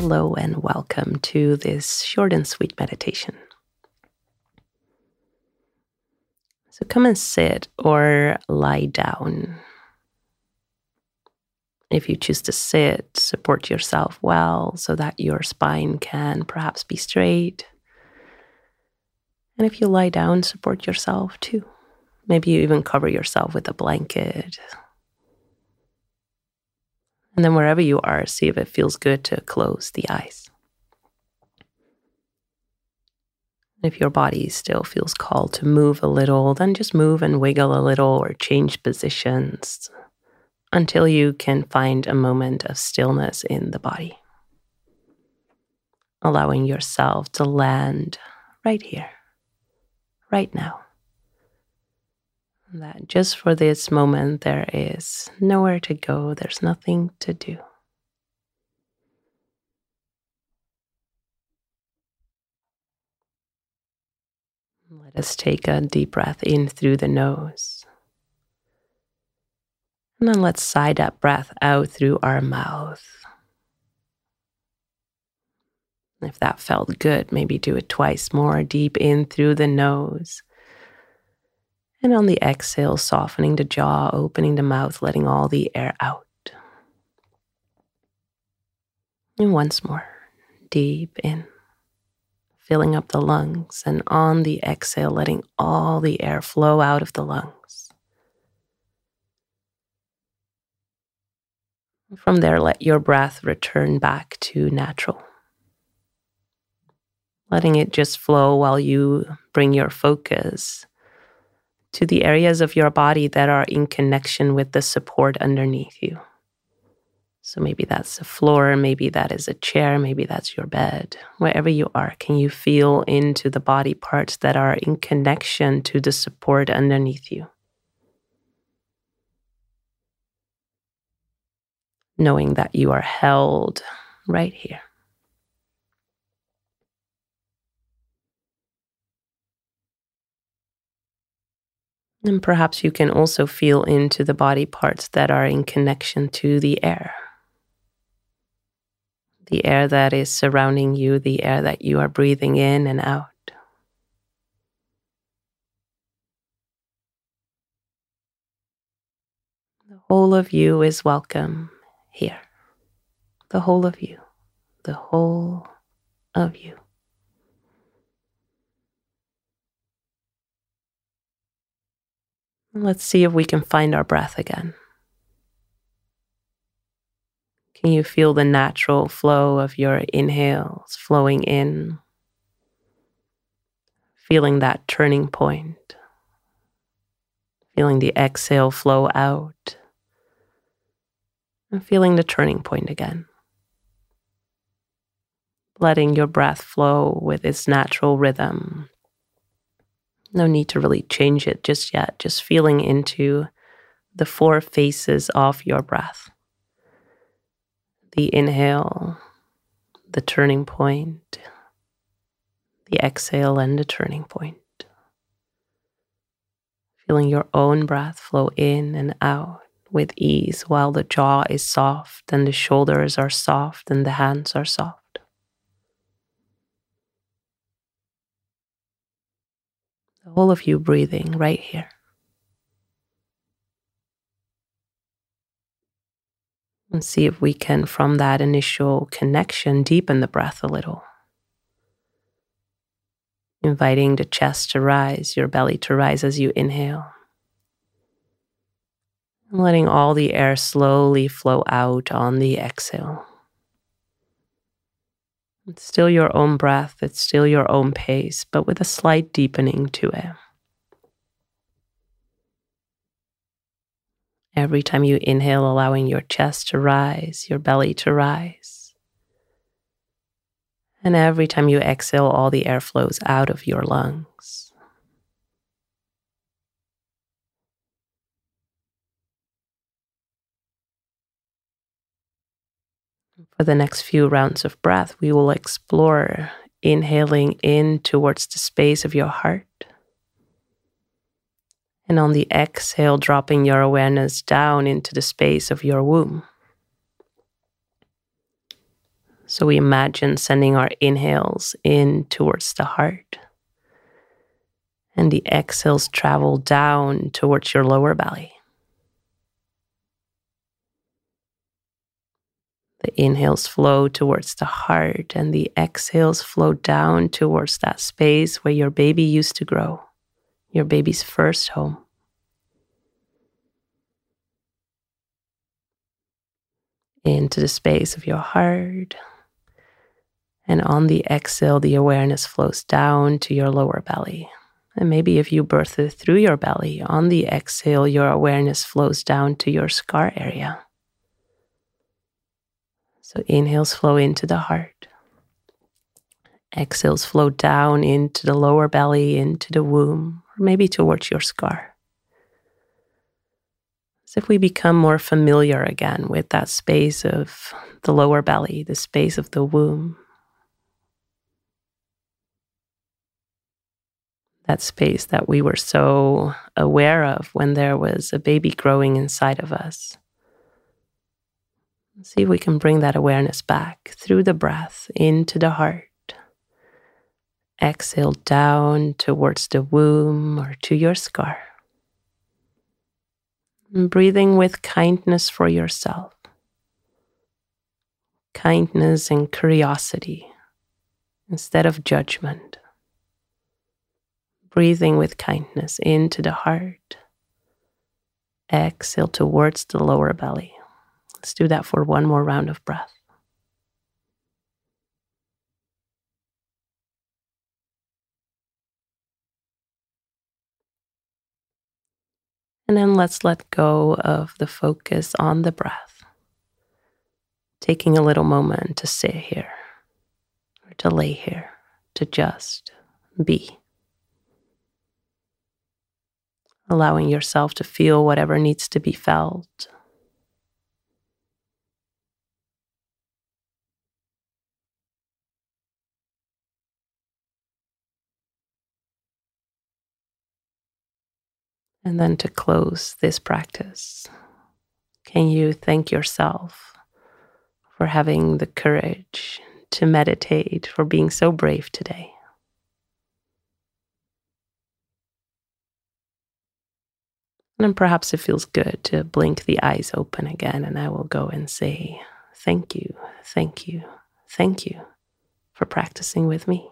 Hello and welcome to this short and sweet meditation. So come and sit or lie down. If you choose to sit, support yourself well so that your spine can perhaps be straight. And if you lie down, support yourself too. Maybe you even cover yourself with a blanket and then wherever you are, see if it feels good to close the eyes. If your body still feels called to move a little, then just move and wiggle a little or change positions until you can find a moment of stillness in the body. Allowing yourself to land right here, right now that just for this moment, there is nowhere to go, there's nothing to do. Let us take a deep breath in through the nose. And then let's sigh that breath out through our mouth. If that felt good, maybe do it twice more deep in through the nose and on the exhale, softening the jaw, opening the mouth, letting all the air out. And once more, deep in, filling up the lungs, and on the exhale, letting all the air flow out of the lungs. From there, let your breath return back to natural. Letting it just flow while you bring your focus to the areas of your body that are in connection with the support underneath you. So maybe that's the floor, maybe that is a chair, maybe that's your bed. Wherever you are, can you feel into the body parts that are in connection to the support underneath you? Knowing that you are held right here. And perhaps you can also feel into the body parts that are in connection to the air. The air that is surrounding you, the air that you are breathing in and out. The whole of you is welcome here. The whole of you. The whole of you. Let's see if we can find our breath again. Can you feel the natural flow of your inhales flowing in? Feeling that turning point. Feeling the exhale flow out. And feeling the turning point again. Letting your breath flow with its natural rhythm no need to really change it just yet, just feeling into the four phases of your breath the inhale, the turning point, the exhale, and the turning point. Feeling your own breath flow in and out with ease while the jaw is soft and the shoulders are soft and the hands are soft. The whole of you breathing right here. And see if we can, from that initial connection, deepen the breath a little. Inviting the chest to rise, your belly to rise as you inhale. And letting all the air slowly flow out on the exhale. It's still your own breath, it's still your own pace, but with a slight deepening to it. Every time you inhale, allowing your chest to rise, your belly to rise. And every time you exhale, all the air flows out of your lungs. For the next few rounds of breath, we will explore inhaling in towards the space of your heart. And on the exhale, dropping your awareness down into the space of your womb. So we imagine sending our inhales in towards the heart. And the exhales travel down towards your lower belly. Inhales flow towards the heart, and the exhales flow down towards that space where your baby used to grow, your baby's first home. Into the space of your heart. And on the exhale, the awareness flows down to your lower belly. And maybe if you birthed through your belly, on the exhale, your awareness flows down to your scar area. So inhales flow into the heart. Exhales flow down into the lower belly, into the womb, or maybe towards your scar. As if we become more familiar again with that space of the lower belly, the space of the womb. That space that we were so aware of when there was a baby growing inside of us. See if we can bring that awareness back through the breath into the heart. Exhale down towards the womb or to your scar. And breathing with kindness for yourself. Kindness and curiosity instead of judgment. Breathing with kindness into the heart. Exhale towards the lower belly. Let's do that for one more round of breath. And then let's let go of the focus on the breath. Taking a little moment to sit here, or to lay here, to just be. Allowing yourself to feel whatever needs to be felt And then to close this practice, can you thank yourself for having the courage to meditate, for being so brave today? And perhaps it feels good to blink the eyes open again, and I will go and say, Thank you, thank you, thank you for practicing with me.